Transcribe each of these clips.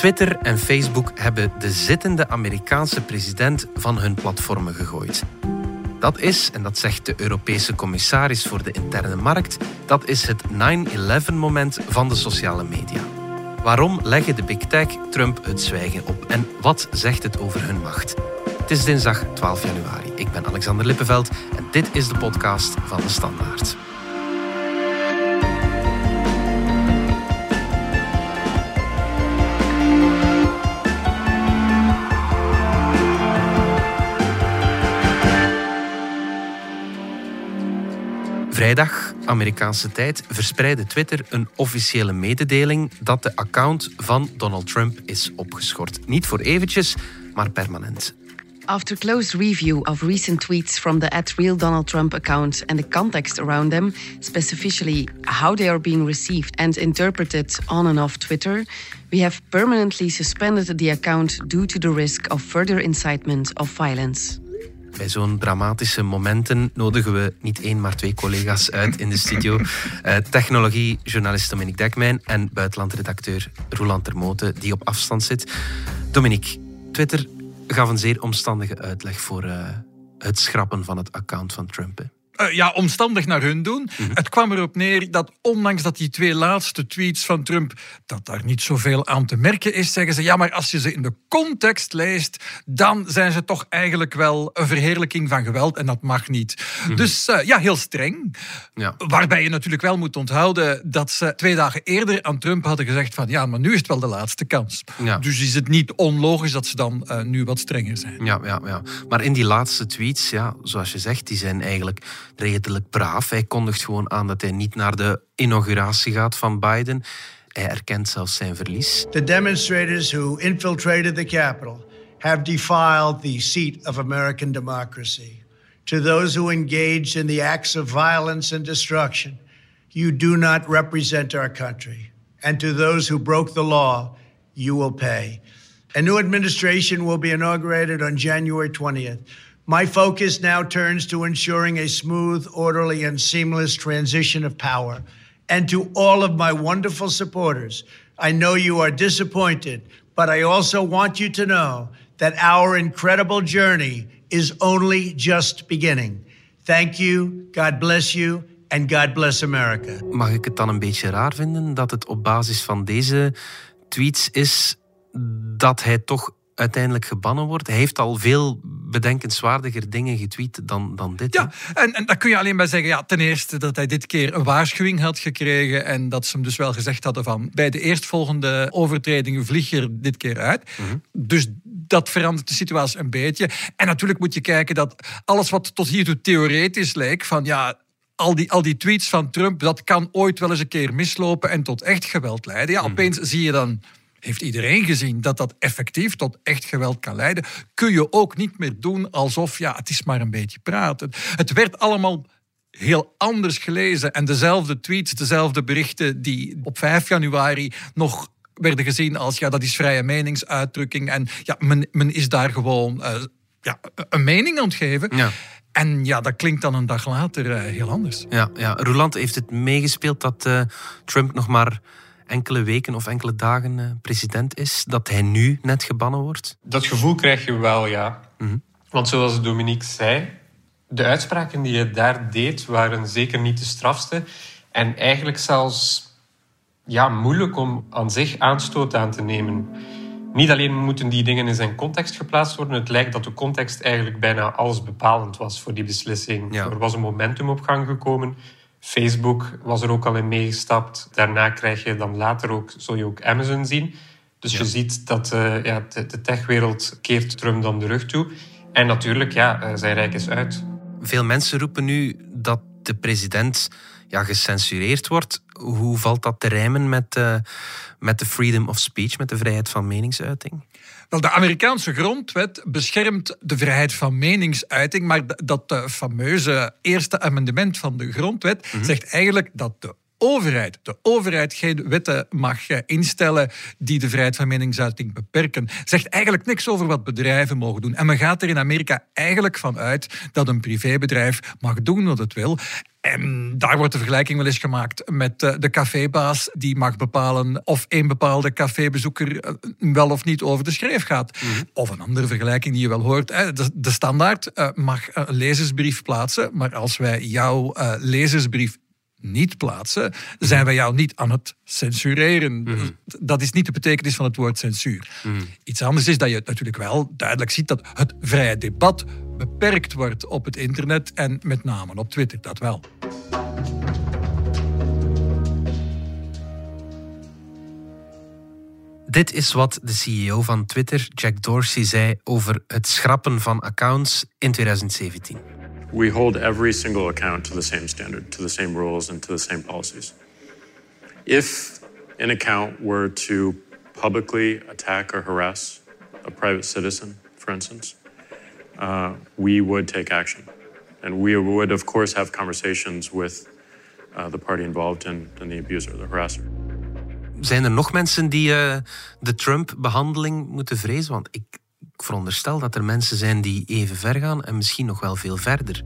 Twitter en Facebook hebben de zittende Amerikaanse president van hun platformen gegooid. Dat is, en dat zegt de Europese commissaris voor de interne markt, dat is het 9-11-moment van de sociale media. Waarom leggen de Big Tech Trump het zwijgen op en wat zegt het over hun macht? Het is dinsdag 12 januari. Ik ben Alexander Lippenveld en dit is de podcast van de Standaard. Vrijdag, Amerikaanse tijd, verspreidde Twitter een officiële mededeling dat de account van Donald Trump is opgeschort. Niet voor eventjes, maar permanent. After close review of recent tweets from the at real Donald Trump account and the context around them, specifically how they are being received and interpreted on and off Twitter, we have permanently suspended the account due to the risk of further incitement of violence. Bij zo'n dramatische momenten nodigen we niet één, maar twee collega's uit in de studio. Uh, Technologie-journalist Dominique Dekmijn en buitenlandredacteur Roland Termote, die op afstand zit. Dominique, Twitter gaf een zeer omstandige uitleg voor uh, het schrappen van het account van Trump. Uh, ja, omstandig naar hun doen. Mhm. Het kwam erop neer dat ondanks dat die twee laatste tweets van Trump, dat daar niet zoveel aan te merken is, zeggen ze, ja, maar als je ze in de context leest, dan zijn ze toch eigenlijk wel een verheerlijking van geweld en dat mag niet. Mhm. Dus uh, ja, heel streng. Ja. Waarbij je natuurlijk wel moet onthouden dat ze twee dagen eerder aan Trump hadden gezegd van, ja, maar nu is het wel de laatste kans. Ja. Dus is het niet onlogisch dat ze dan uh, nu wat strenger zijn. Ja, ja, ja. Maar in die laatste tweets, ja, zoals je zegt, die zijn eigenlijk redelijk braaf. Hij kondigt gewoon aan dat hij niet naar de inauguratie gaat van Biden. Hij erkent zelfs zijn verlies. The demonstrators who infiltrated the Capitol have defiled the seat of American democracy. To those who engaged in the acts of violence and destruction, you do not represent our country. And to those who broke the law, you will pay. A new administration will be inaugurated on January 20th. My focus now turns to ensuring a smooth, orderly, and seamless transition of power. And to all of my wonderful supporters, I know you are disappointed, but I also want you to know that our incredible journey is only just beginning. Thank you, God bless you, and God bless America. Mag ik het dan een beetje raar vinden dat het op basis van deze tweets is dat hij toch uiteindelijk gebannen wordt. Hij heeft al veel bedenkenswaardiger dingen getweet dan, dan dit. Ja, en, en daar kun je alleen maar zeggen, ja, ten eerste dat hij dit keer een waarschuwing had gekregen en dat ze hem dus wel gezegd hadden van bij de eerstvolgende overtreding vlieg je er dit keer uit. Mhm. Dus dat verandert de situatie een beetje. En natuurlijk moet je kijken dat alles wat tot hiertoe theoretisch leek, van ja, al die, al die tweets van Trump, dat kan ooit wel eens een keer mislopen en tot echt geweld leiden. Ja, mhm. opeens zie je dan heeft iedereen gezien dat dat effectief tot echt geweld kan leiden, kun je ook niet meer doen alsof ja, het is maar een beetje praten. Het werd allemaal heel anders gelezen en dezelfde tweets, dezelfde berichten die op 5 januari nog werden gezien als ja, dat is vrije meningsuitdrukking en ja, men, men is daar gewoon uh, ja, een mening aan het geven. Ja. En ja, dat klinkt dan een dag later uh, heel anders. Ja, ja. Roland heeft het meegespeeld dat uh, Trump nog maar enkele weken of enkele dagen eh, president is, dat hij nu net gebannen wordt? Dat gevoel krijg je wel, ja. Mhm. Want zoals Dominique zei, de uitspraken die hij daar deed waren zeker niet de strafste. En eigenlijk zelfs ja, moeilijk om aan zich aanstoot aan te nemen. Niet alleen moeten die dingen in zijn context geplaatst worden, het lijkt dat de context eigenlijk bijna alles bepalend was voor die beslissing. Er was een momentum op gang gekomen. Facebook was er ook al in meegestapt. Daarna krijg je dan later ook, zul je ook Amazon zien. Dus je ziet dat uh, ja, de, de techwereld keert Trump dan de rug toe. En natuurlijk, ja, uh, zijn rijk is uit. Veel mensen roepen nu dat de president ja, gecensureerd wordt. Hoe valt dat te rijmen met, uh, met de freedom of speech, met de vrijheid van meningsuiting? Wel, de Amerikaanse grondwet beschermt de vrijheid van meningsuiting, maar dat uh, fameuze eerste amendement van de grondwet mhm. zegt eigenlijk dat de overheid, de overheid geen wetten mag eh, instellen die de vrijheid van meningsuiting beperken. Zegt eigenlijk niks over wat bedrijven mogen doen. En men gaat er in Amerika eigenlijk van uit dat een privébedrijf mag doen wat het wil. En daar wordt de vergelijking wel eens gemaakt met eh, de cafébaas die mag bepalen of een bepaalde cafébezoeker eh, wel of niet over de schreef gaat. Mhm. Of een andere vergelijking die je wel hoort. De standaard mag een lezersbrief plaatsen, maar als wij jouw lezersbrief niet plaatsen, zijn wij jou niet aan het censureren. Mhm. Dat is niet de betekenis van het woord censuur. Mhm. Iets anders is dat je natuurlijk wel duidelijk ziet dat het vrije debat beperkt wordt op het internet en met name op Twitter, dat wel. Dit is wat de CEO van Twitter, Jack Dorsey, zei over het schrappen van accounts in 2017. we hold every single account to the same standard, to the same rules, and to the same policies. If an account were to publicly attack or harass a private citizen, for instance, uh, we would take action. And we would, of course, have conversations with uh, the party involved in, in the abuser, the harasser. Zijn er nog mensen die uh, de Trump-behandeling moeten vrezen? Want ik ik veronderstel dat er mensen zijn die even ver gaan en misschien nog wel veel verder.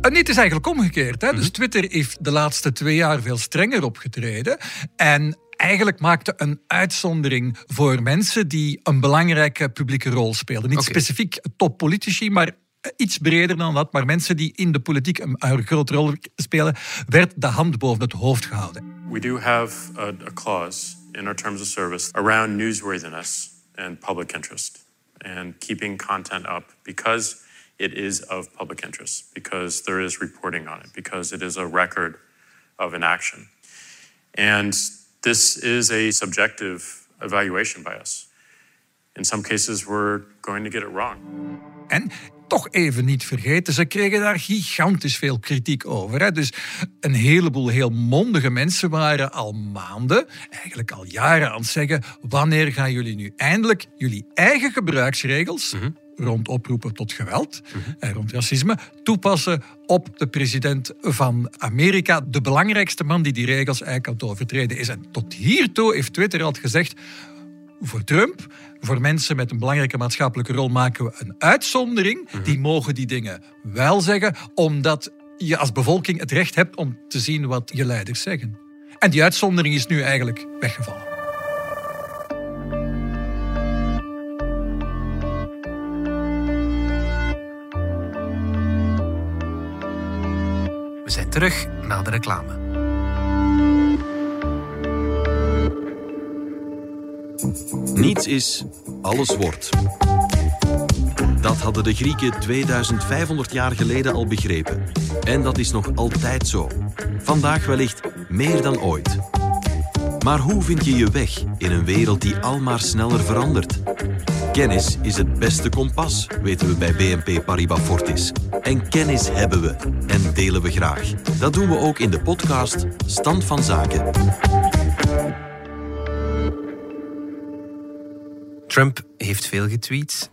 En het is eigenlijk omgekeerd. Hè? Dus mhm. Twitter heeft de laatste twee jaar veel strenger opgetreden. En eigenlijk maakte een uitzondering voor mensen die een belangrijke publieke rol spelen. Niet specifiek toppolitici, maar iets breder dan dat. Maar mensen die in de politiek een, een grote rol spelen, werd de hand boven het hoofd gehouden. We do have a, a clause in our terms of service around newsworthiness and public interest. and keeping content up because it is of public interest, because there is reporting on it, because it is a record of an action. And this is a subjective evaluation by us. In some cases, we're going to get it wrong. And toch even niet vergeten, ze kregen daar gigantisch veel kritiek over. Hè. Dus een heleboel heel mondige mensen waren al maanden, eigenlijk al jaren aan het zeggen: wanneer gaan jullie nu eindelijk jullie eigen gebruiksregels. Mhm. Rond oproepen tot geweld en rond racisme toepassen op de president van Amerika. De belangrijkste man die die regels eigenlijk het overtreden is. En tot hiertoe heeft Twitter al gezegd: voor Trump voor mensen met een belangrijke maatschappelijke rol maken we een uitzondering. Mhm. Die mogen die dingen wel zeggen, omdat je als bevolking het recht hebt om te zien wat je leiders zeggen. En die uitzondering is nu eigenlijk weggevallen. Terug na de reclame. Niets is, alles wordt. Dat hadden de Grieken 2500 jaar geleden al begrepen. En dat is nog altijd zo. Vandaag wellicht meer dan ooit. Maar hoe vind je je weg in een wereld die almaar sneller verandert? Kennis is het beste kompas, weten we bij BNP Paribas Fortis. En kennis hebben we en delen we graag. Dat doen we ook in de podcast Stand van Zaken. Trump heeft veel getweet.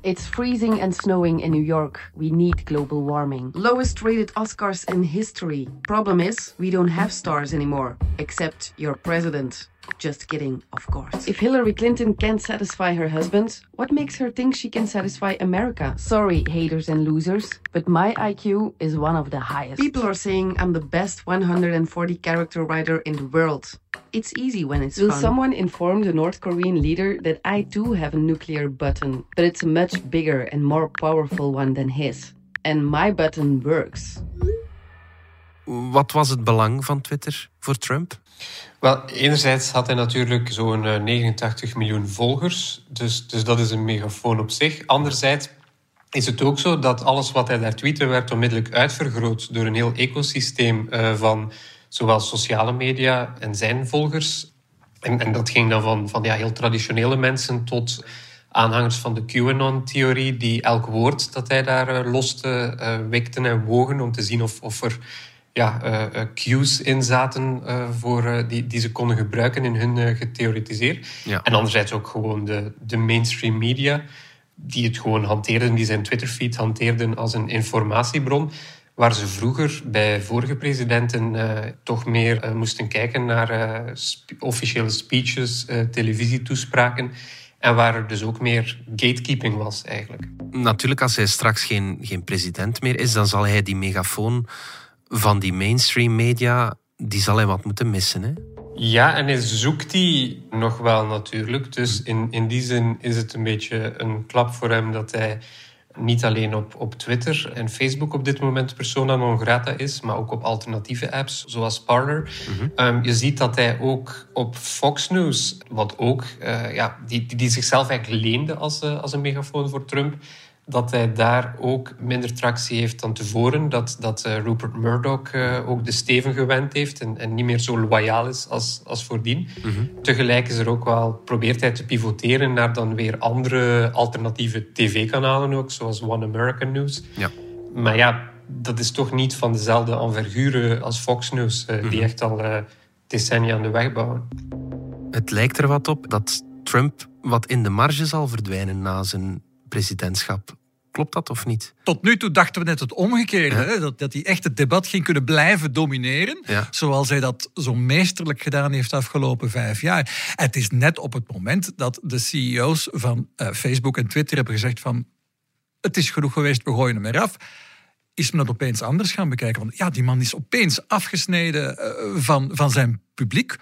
It's freezing and snowing in New York. We need global warming. Lowest rated Oscars in history. Problem is, we don't have stars anymore, except your president. Just kidding, of course. If Hillary Clinton can't satisfy her husband, what makes her think she can satisfy America? Sorry, haters and losers, but my IQ is one of the highest. People are saying I'm the best 140 character writer in the world. It's easy when it's Will fun. someone inform the North Korean leader that I do have a nuclear button, but it's a much bigger and more powerful one than his? And my button works. Wat was het belang van Twitter voor Trump? Wel, enerzijds had hij natuurlijk zo'n 89 eh, miljoen volgers, dus, dus dat is een megafoon op zich. Anderzijds is het ook zo dat alles wat hij daar tweette werd onmiddellijk uitvergroot door een heel ecosysteem uh, van zowel sociale media en zijn volgers. En, en dat ging dan van, van ja, heel traditionele mensen tot aanhangers van de QAnon-theorie, die elk woord dat hij daar uh, loste, wekten en wogen om te zien of, of er ja, uh, cues in zaten uh, voor, die, die ze konden gebruiken in hun getheoretiseer. Ja. En anderzijds ook gewoon de, de mainstream media, die het gewoon hanteerden, die zijn Twitterfeed hanteerden als een informatiebron. Waar ze vroeger bij vorige presidenten toch meer moesten kijken naar officiële speeches, televisietoespraken En waar er dus ook meer gatekeeping was eigenlijk. Natuurlijk, als hij straks geen, geen president meer is, dan zal hij die megafoon van die mainstream media, die zal hij wat moeten missen. Hè? Ja, en hij zoekt die nog wel natuurlijk. Dus in, in die zin is het een beetje een klap voor hem dat hij niet alleen op, op Twitter en Facebook op dit moment persona non grata is, maar ook op alternatieve apps zoals Parler. Ehm, je ziet dat hij ook op Fox News, wat ook, uh, ja, die, die, die zichzelf eigenlijk leende als, uh, als een megafoon voor Trump, dat hij daar ook minder tractie heeft dan tevoren. Dat, dat uh, Rupert Murdoch uh, ook de steven gewend heeft en, en, niet meer zo loyaal is als, als voordien. Mm Tegelijk is er ook wel, probeert hij te pivoteren naar dan weer andere alternatieve tv-kanalen ook, zoals One American News. Ja. Maar ja, dat is toch niet van dezelfde envergure als Fox News, uh, mm -hmm. die echt al decennia aan de weg bouwen. Het lijkt er wat op dat Trump wat in de marge zal verdwijnen na zijn presidentschap. Klopt dat of niet? Tot nu toe dachten we net het omgekeerde. Hè? Dat, dat hij echt het debat ging kunnen blijven domineren. Ja. Zoals hij dat zo meesterlijk gedaan heeft de afgelopen vijf jaar. Het is net op het moment dat de CEO's van uh, Facebook en Twitter hebben gezegd van... Het is genoeg geweest, we gooien hem eraf is men dat opeens anders gaan bekijken. Want ja, die man is opeens afgesneden uh, van, van zijn publiek.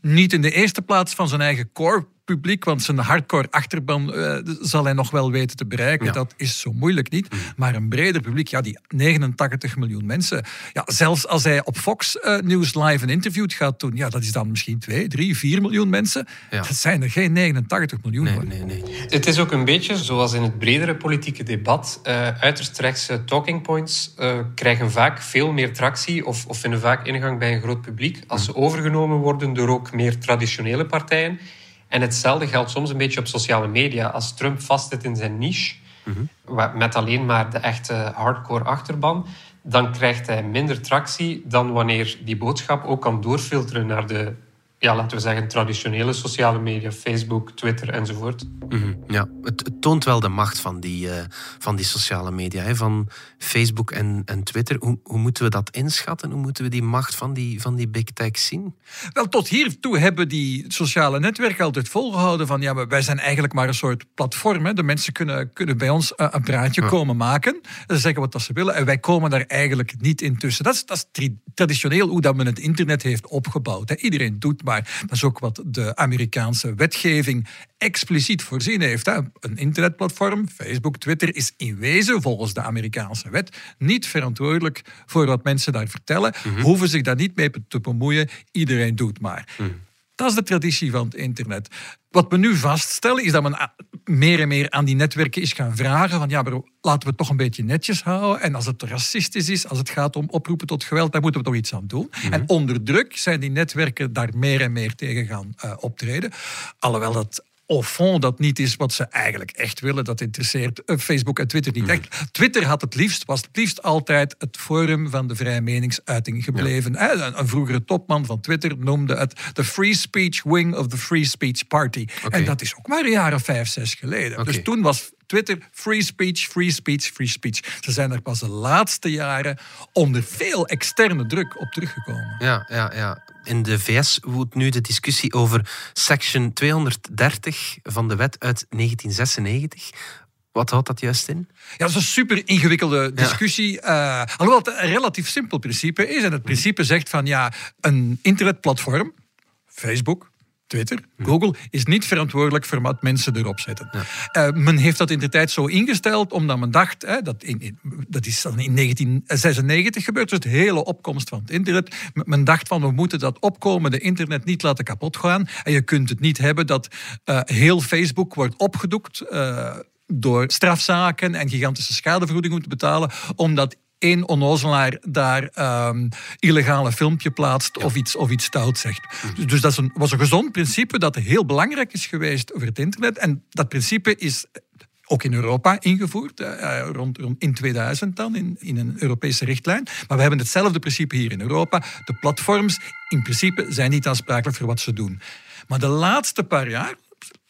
Niet in de eerste plaats van zijn eigen core publiek, want zijn hardcore achterban uh, zal hij nog wel weten te bereiken. Ja. Dat is zo moeilijk niet. Mm. Maar een breder publiek, ja, die 89 miljoen mensen. Ja, zelfs als hij op Fox uh, News live een interview gaat doen, ja, dat is dan misschien 2, 3, 4 miljoen mensen. Ja. Dat zijn er geen 89 miljoen. Nee, nee, nee. Het is ook een beetje zoals in het bredere politieke debat. Uh, uiterst rechtse talking points krijgen vaak veel meer tractie of, of vinden vaak ingang bij een groot publiek als ze overgenomen worden door ook meer traditionele partijen. En hetzelfde geldt soms een beetje op sociale media. Als Trump vastzit in zijn niche, mm-hmm. met alleen maar de echte hardcore achterban, dan krijgt hij minder tractie dan wanneer die boodschap ook kan doorfilteren naar de ja, laten we zeggen, traditionele sociale media, Facebook, Twitter enzovoort. Mm-hmm. Ja, het, het, toont wel de macht van die, uh, van die sociale media, hè, van Facebook en, en Twitter. Hoe, hoe moeten we dat inschatten? Hoe moeten we die macht van die, van die big tech zien? Wel, tot hiertoe hebben die sociale netwerken altijd volgehouden van ja, maar wij zijn eigenlijk maar een soort platform. Hè. De mensen kunnen, kunnen bij ons uh, een praatje ja. komen maken, ze zeggen wat dat ze willen en wij komen daar eigenlijk niet in tussen. Dat is, dat is traditioneel hoe dat men het internet heeft opgebouwd. Hè. Iedereen doet maar dat is ook wat de Amerikaanse wetgeving expliciet voorzien heeft. Een internetplatform, Facebook, Twitter, is in wezen volgens de Amerikaanse wet niet verantwoordelijk voor wat mensen daar vertellen. Mm -hmm. Hoeven zich daar niet mee te bemoeien. Iedereen doet maar. Mm. Dat is de traditie van het internet. Wat we nu vaststellen is dat men meer en meer aan die netwerken is gaan vragen van ja, maar laten we het toch een beetje netjes houden. En als het racistisch is, als het gaat om oproepen tot geweld, daar moeten we toch iets aan doen. Mm -hmm. En onder druk zijn die netwerken daar meer en meer tegen gaan uh, optreden. Alhoewel dat au fond dat niet is wat ze eigenlijk echt willen. Dat interesseert Facebook en Twitter niet echt. Mm. Twitter had het liefst, was het liefst altijd het forum van de vrije meningsuiting gebleven. Ja. Een, een, vroegere topman van Twitter noemde het de Free Speech Wing of the Free Speech Party. Okay. En dat is ook maar een jaar of vijf, zes geleden. Okay. Dus toen was Twitter, free speech, free speech, free speech. Ze zijn er pas de laatste jaren onder veel externe druk op teruggekomen. Ja, ja, ja. In de VS woedt nu de discussie over section 230 van de wet uit 1996. Wat houdt dat juist in? Ja, dat is een super ingewikkelde discussie. Ja. Uh, alhoewel het een relatief simpel principe is. En het principe zegt van ja, een internetplatform, Facebook, Twitter, Google, is niet verantwoordelijk voor wat mensen erop zetten. Ja. Uh, men heeft dat in de tijd zo ingesteld omdat men dacht, hè, dat, in, in, dat is dan in 1996 gebeurd, dus de hele opkomst van het internet. Men dacht van, we moeten dat opkomende internet niet laten kapot gaan. En je kunt het niet hebben dat uh, heel Facebook wordt opgedoekt... Uh, door strafzaken en gigantische schadevergoedingen moeten betalen, omdat één onnozelaar daar um, illegale filmpje plaatst ja. of, iets, of iets stout zegt. Mm. Dus dat is een, was een gezond principe dat heel belangrijk is geweest over het internet. En dat principe is ook in Europa ingevoerd, uh, rond, rond, in 2000 dan, in, in een Europese richtlijn. Maar we hebben hetzelfde principe hier in Europa. De platforms in principe zijn niet aansprakelijk voor wat ze doen. Maar de laatste paar jaar,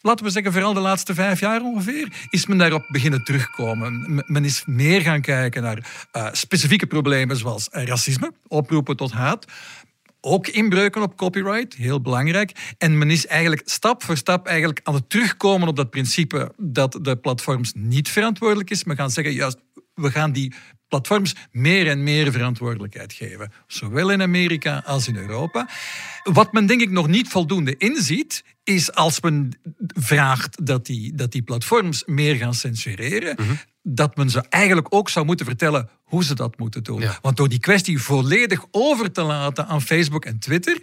laten we zeggen vooral de laatste vijf jaar ongeveer, is men daarop beginnen terugkomen. Men is meer gaan kijken naar uh, specifieke problemen zoals racisme, oproepen tot haat. ook inbreuken op copyright, heel belangrijk. En men is eigenlijk stap voor stap eigenlijk aan het terugkomen op dat principe dat de platforms niet verantwoordelijk is. Men gaan zeggen, juist, we gaan die platforms meer en meer verantwoordelijkheid geven. Zowel in Amerika als in Europa. Wat men denk ik nog niet voldoende inziet, is als men vraagt dat die, dat die platforms meer gaan censureren, mhm. dat men ze eigenlijk ook zou moeten vertellen hoe ze dat moeten doen. Want door die kwestie volledig over te laten aan Facebook en Twitter,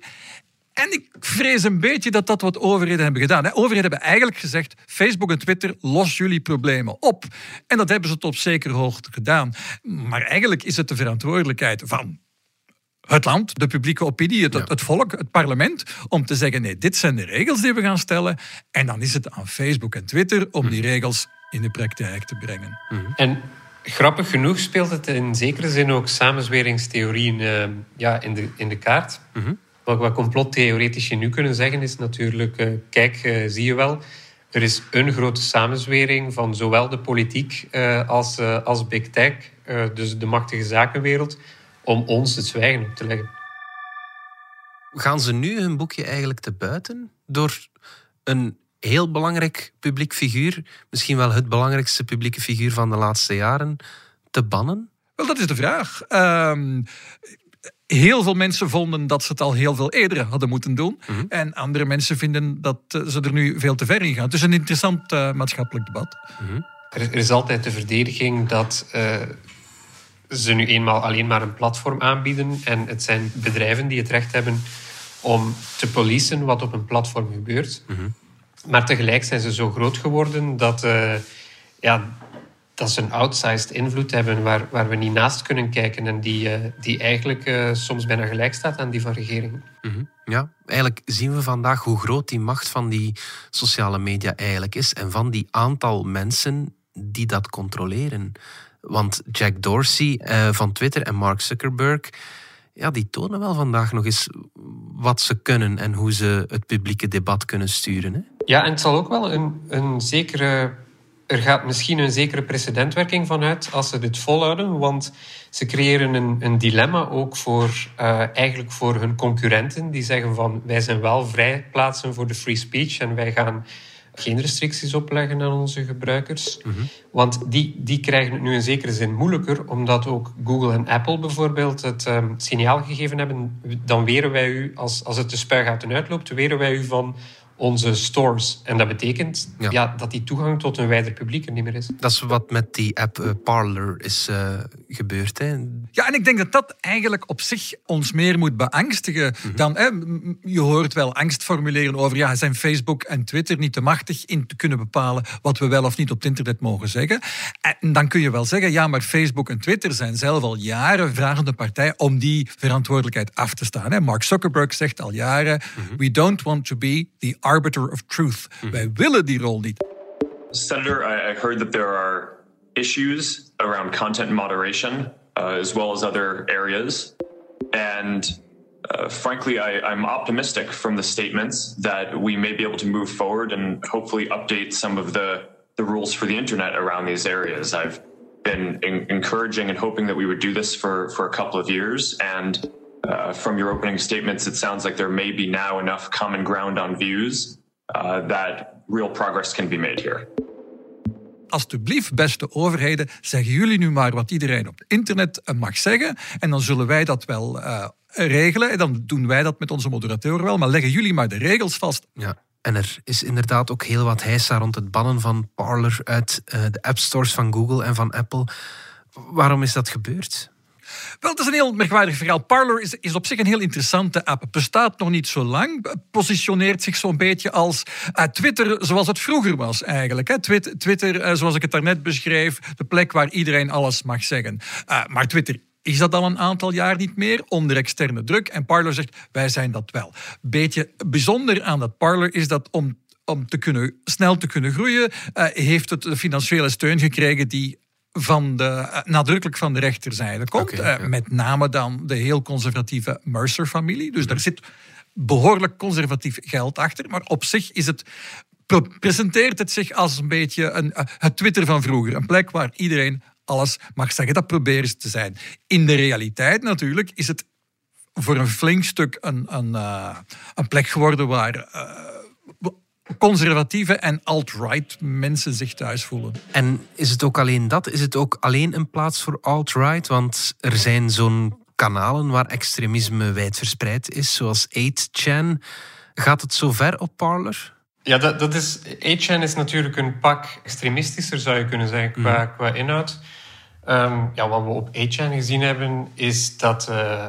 en ik vrees een beetje dat dat wat overheden hebben gedaan. Overheden hebben eigenlijk gezegd: Facebook en Twitter, los jullie problemen op. En dat hebben ze tot op zekere hoogte gedaan. Maar eigenlijk is het de verantwoordelijkheid van het land, de publieke opinie, het, het, volk, het parlement, om te zeggen: nee, dit zijn de regels die we gaan stellen. En dan is het aan Facebook en Twitter om die regels in de praktijk te brengen. En grappig genoeg speelt het in zekere zin ook samenzweringstheorieën uh, ja, in, de, in de kaart. Mm wat, wat complottheoretici nu kunnen zeggen is natuurlijk, uh, kijk, uh, zie je wel, er is een grote samenzwering van zowel de politiek uh, als, als big tech, dus de machtige zakenwereld, om ons het zwijgen op te leggen. Gaan ze nu hun boekje eigenlijk te buiten door een heel belangrijk publiek figuur, misschien wel het belangrijkste publieke figuur van de laatste jaren, te bannen? Wel, dat is de vraag. Uh, heel veel mensen vonden dat ze het al heel veel eerder hadden moeten doen. Mhm. En andere mensen vinden dat eh, ze er nu veel te ver in gaan. Het is een interessant uh, maatschappelijk debat. Mhm. er, is altijd de verdediging dat uh, ze nu eenmaal alleen maar een platform aanbieden. En het zijn bedrijven die het recht hebben om te policen wat op een platform gebeurt. Mhm. Maar tegelijk zijn ze zo groot geworden dat ja, dat ze een outsized invloed hebben waar, waar we niet naast kunnen kijken en die, uh, die eigenlijk uh, soms bijna gelijk staat aan die van regeringen. Mm -hmm. Ja, eigenlijk zien we vandaag hoe groot die macht van die sociale media eigenlijk is en van die aantal mensen die dat controleren. Want Jack Dorsey uh, van Twitter en Mark Zuckerberg, ja, die tonen wel vandaag nog eens wat ze kunnen en hoe ze het publieke debat kunnen sturen. Hè? Ja, en het zal ook wel een, een zekere er gaat misschien een zekere precedentwerking van uit als ze dit volhouden, want ze creëren een, een dilemma ook voor, uh, eigenlijk voor hun concurrenten, die zeggen van wij zijn wel vrijplaatsen voor de free speech en wij gaan geen restricties opleggen aan onze gebruikers. Mhm. Want die, die krijgen het nu in zekere zin moeilijker, omdat ook Google en Apple bijvoorbeeld het um, signaal gegeven hebben, dan weren wij u, als, als het de spuigaten uitloopt, weren wij u van onze stores. En dat betekent ja. dat die toegang tot een wijder publiek er niet meer is. Dat is wat met die app uh, Parler is uh, gebeurd. Hè? Ja, en ik denk dat dat eigenlijk op zich ons meer moet beangstigen mhm. dan... Hè, je hoort wel angst formuleren over... Ja, zijn Facebook en Twitter niet te machtig in te kunnen bepalen wat we wel of niet op het internet mogen zeggen? En dan kun je wel zeggen, ja, maar Facebook en Twitter zijn zelf al jaren vragende partij om die verantwoordelijkheid af te staan. Hè? Mark Zuckerberg zegt al jaren... Mhm. We don't want to be the arbiter of truth. Mm-hmm. Wij willen die rol niet. Senator, I, heard that there are issues around content moderation uh, as well as other areas. And uh, frankly, I, am optimistic from the statements that we may be able to move forward and hopefully update some of the, the rules for the internet around these areas. I've been in, encouraging and hoping that we would do this for, for a couple of years. And uh, from your opening statements, it sounds like there may be now enough common ground on views uh, that real progress can be made here. Alsjeblieft, beste overheden, zeggen jullie nu maar wat iedereen op het internet uh, mag zeggen. En dan zullen wij dat wel uh, regelen. En dan doen wij dat met onze moderatoren wel. Maar leggen jullie maar de regels vast. Ja. En er is inderdaad ook heel wat heisa rond het bannen van Parler uit uh, de app stores van Google en van Apple. Waarom is dat gebeurd? Wel, het is een heel merkwaardig verhaal. Parler is, is op zich een heel interessante app. Het bestaat nog niet zo lang. Positioneert zich zo'n beetje als uh, Twitter zoals het vroeger was eigenlijk. Hè. Twitter, Twitter uh, zoals ik het daarnet beschreef, de plek waar iedereen alles mag zeggen. Uh, maar Twitter is dat al een aantal jaar niet meer onder externe druk. En Parler zegt, wij zijn dat wel. Beetje bijzonder aan dat Parler is dat om om te kunnen, snel te kunnen groeien, uh, heeft het financiële steun gekregen die van de, eh, nadrukkelijk van de rechterzijde komt. Okay, uh, met name dan de heel conservatieve Mercer-familie. Dus daar zit behoorlijk conservatief geld achter. Maar op zich is het, presenteert het zich als een beetje een, uh, het Twitter van vroeger. Een plek waar iedereen alles mag zeggen. Dat proberen ze te zijn. In de realiteit natuurlijk is het voor een flink stuk een, een, een plek geworden waar uh, conservatieve en alt-right mensen zich thuis voelen. En is het ook alleen dat? Is het ook alleen een plaats voor alt-right? Want er zijn zo'n kanalen waar extremisme wijdverspreid is, zoals 8chan. Gaat het zo ver op Parler? Ja, dat, dat is, 8chan is natuurlijk een pak extremistischer, zou je kunnen zeggen, qua, mhm. qua inhoud. Um, ja, wat we op 8chan gezien hebben, is dat uh,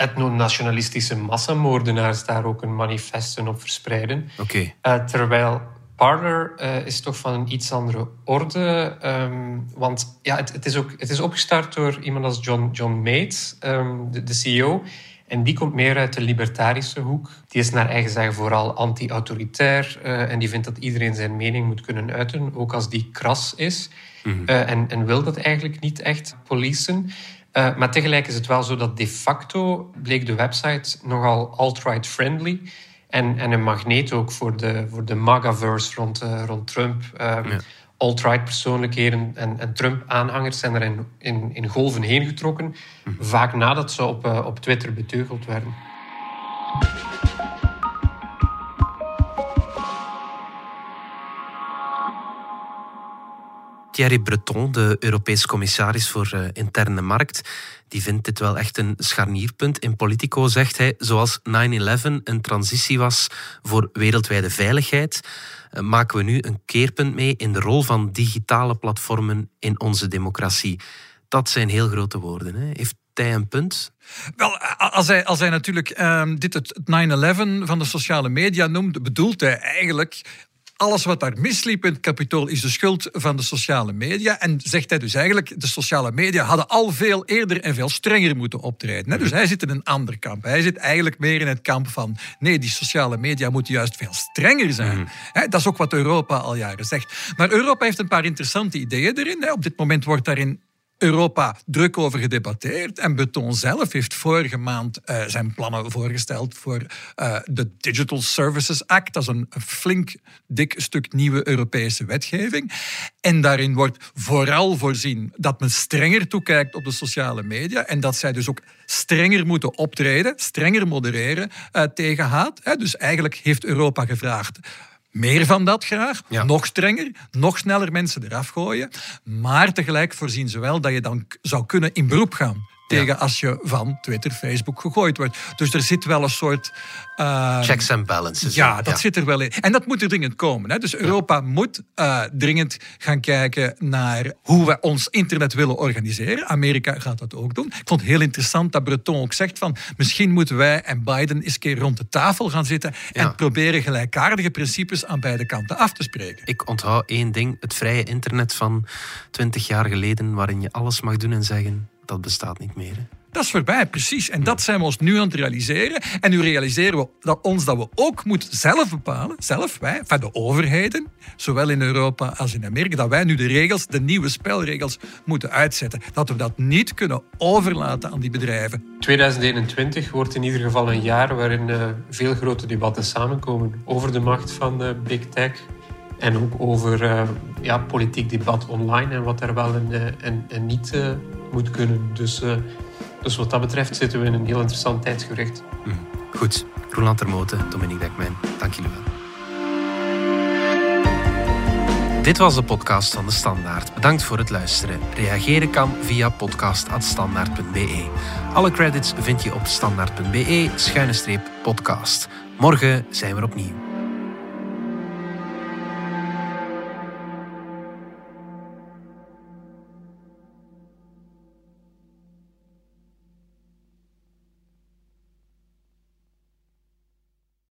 etnonationalistische massamoordenaars daar ook een manifesten op verspreiden. Okay. Uh, eh, terwijl Parler uh, is toch van een iets andere orde. Um, want ja, het, het, is ook, het is opgestart door iemand als John, John Mates, um, de, de, CEO. En die komt meer uit de libertarische hoek. Die is naar eigen zeggen vooral anti-autoritair. Uh, en die vindt dat iedereen zijn mening moet kunnen uiten, ook als die kras is. Mm en, en wil dat eigenlijk niet echt policen. Uh, maar tegelijk is het wel zo dat de facto bleek de website nogal alt-right friendly. En, en een magneet ook voor de, voor de MAGA-verse rond, uh, rond Trump. Um, Alt-right persoonlijkheden en, en Trump-aanhangers zijn er in, in, in, golven heen getrokken. Mhm. Vaak nadat ze op, uh, op Twitter beteugeld werden. Thierry Breton, de Europese commissaris voor uh, interne markt, die vindt dit wel echt een scharnierpunt. In Politico zegt hij, zoals 9-11 een transitie was voor wereldwijde veiligheid, uh, maken we nu een keerpunt mee in de rol van digitale platformen in onze democratie. Dat zijn heel grote woorden. Hè? Heeft hij een punt? Wel, als hij, als hij natuurlijk uh, dit het 9-11 van de sociale media noemt, bedoelt hij eigenlijk alles wat daar misliep in het kapitool is de schuld van de sociale media. En zegt hij dus eigenlijk, de sociale media hadden al veel eerder en veel strenger moeten optreden. Dus hij zit in een ander kamp. Hij zit eigenlijk meer in het kamp van, nee, die sociale media moeten juist veel strenger zijn. Mhm. Dat is ook wat Europa al jaren zegt. Maar Europa heeft een paar interessante ideeën erin. Op dit moment wordt daarin Europa druk over gedebatteerd. En Beton zelf heeft vorige maand uh, zijn plannen voorgesteld voor uh, de Digital Services Act. Dat is een, flink dik stuk nieuwe Europese wetgeving. En daarin wordt vooral voorzien dat men strenger toekijkt op de sociale media. En dat zij dus ook strenger moeten optreden, strenger modereren uh, tegen haat. Dus eigenlijk heeft Europa gevraagd meer van dat graag, nog strenger, nog sneller mensen eraf gooien. Maar tegelijk voorzien ze wel dat je dan zou kunnen in beroep gaan tegen als je van Twitter, Facebook gegooid wordt. Dus er zit wel een soort... Uh, Checks and balances. Ja, dat zit er wel in. En dat moet er dringend komen. Hè. Dus Europa moet uh, dringend gaan kijken naar hoe we ons internet willen organiseren. Amerika gaat dat ook doen. Ik vond het heel interessant dat Breton ook zegt van misschien moeten wij en Biden eens een keer rond de tafel gaan zitten en proberen gelijkaardige principes aan beide kanten af te spreken. Ik onthoud één ding, het vrije internet van twintig jaar geleden waarin je alles mag doen en zeggen dat bestaat niet meer. Dat is voorbij, precies. En dat zijn we ons nu aan het realiseren. En nu realiseren we dat ons dat we ook moeten zelf bepalen, zelf wij, van de overheden, zowel in Europa als in Amerika, dat wij nu de regels, de nieuwe spelregels moeten uitzetten. Dat we dat niet kunnen overlaten aan die bedrijven. 2021 wordt in ieder geval een jaar waarin uh, veel grote debatten samenkomen over de macht van uh, big tech, en ook over uh, ja, politiek debat online en wat er wel en, en, en niet uh, moet kunnen. Dus, uh, dus wat dat betreft zitten we in een heel interessant tijdsgericht. Mm. Goed. Roland Termoten, Dominique Dekmijn, dank jullie wel. Dit was de podcast van De Standaard. Bedankt voor het luisteren. Reageren kan via podcast.standaard.be. Alle credits vind je op standaard.be-podcast. Morgen zijn we opnieuw.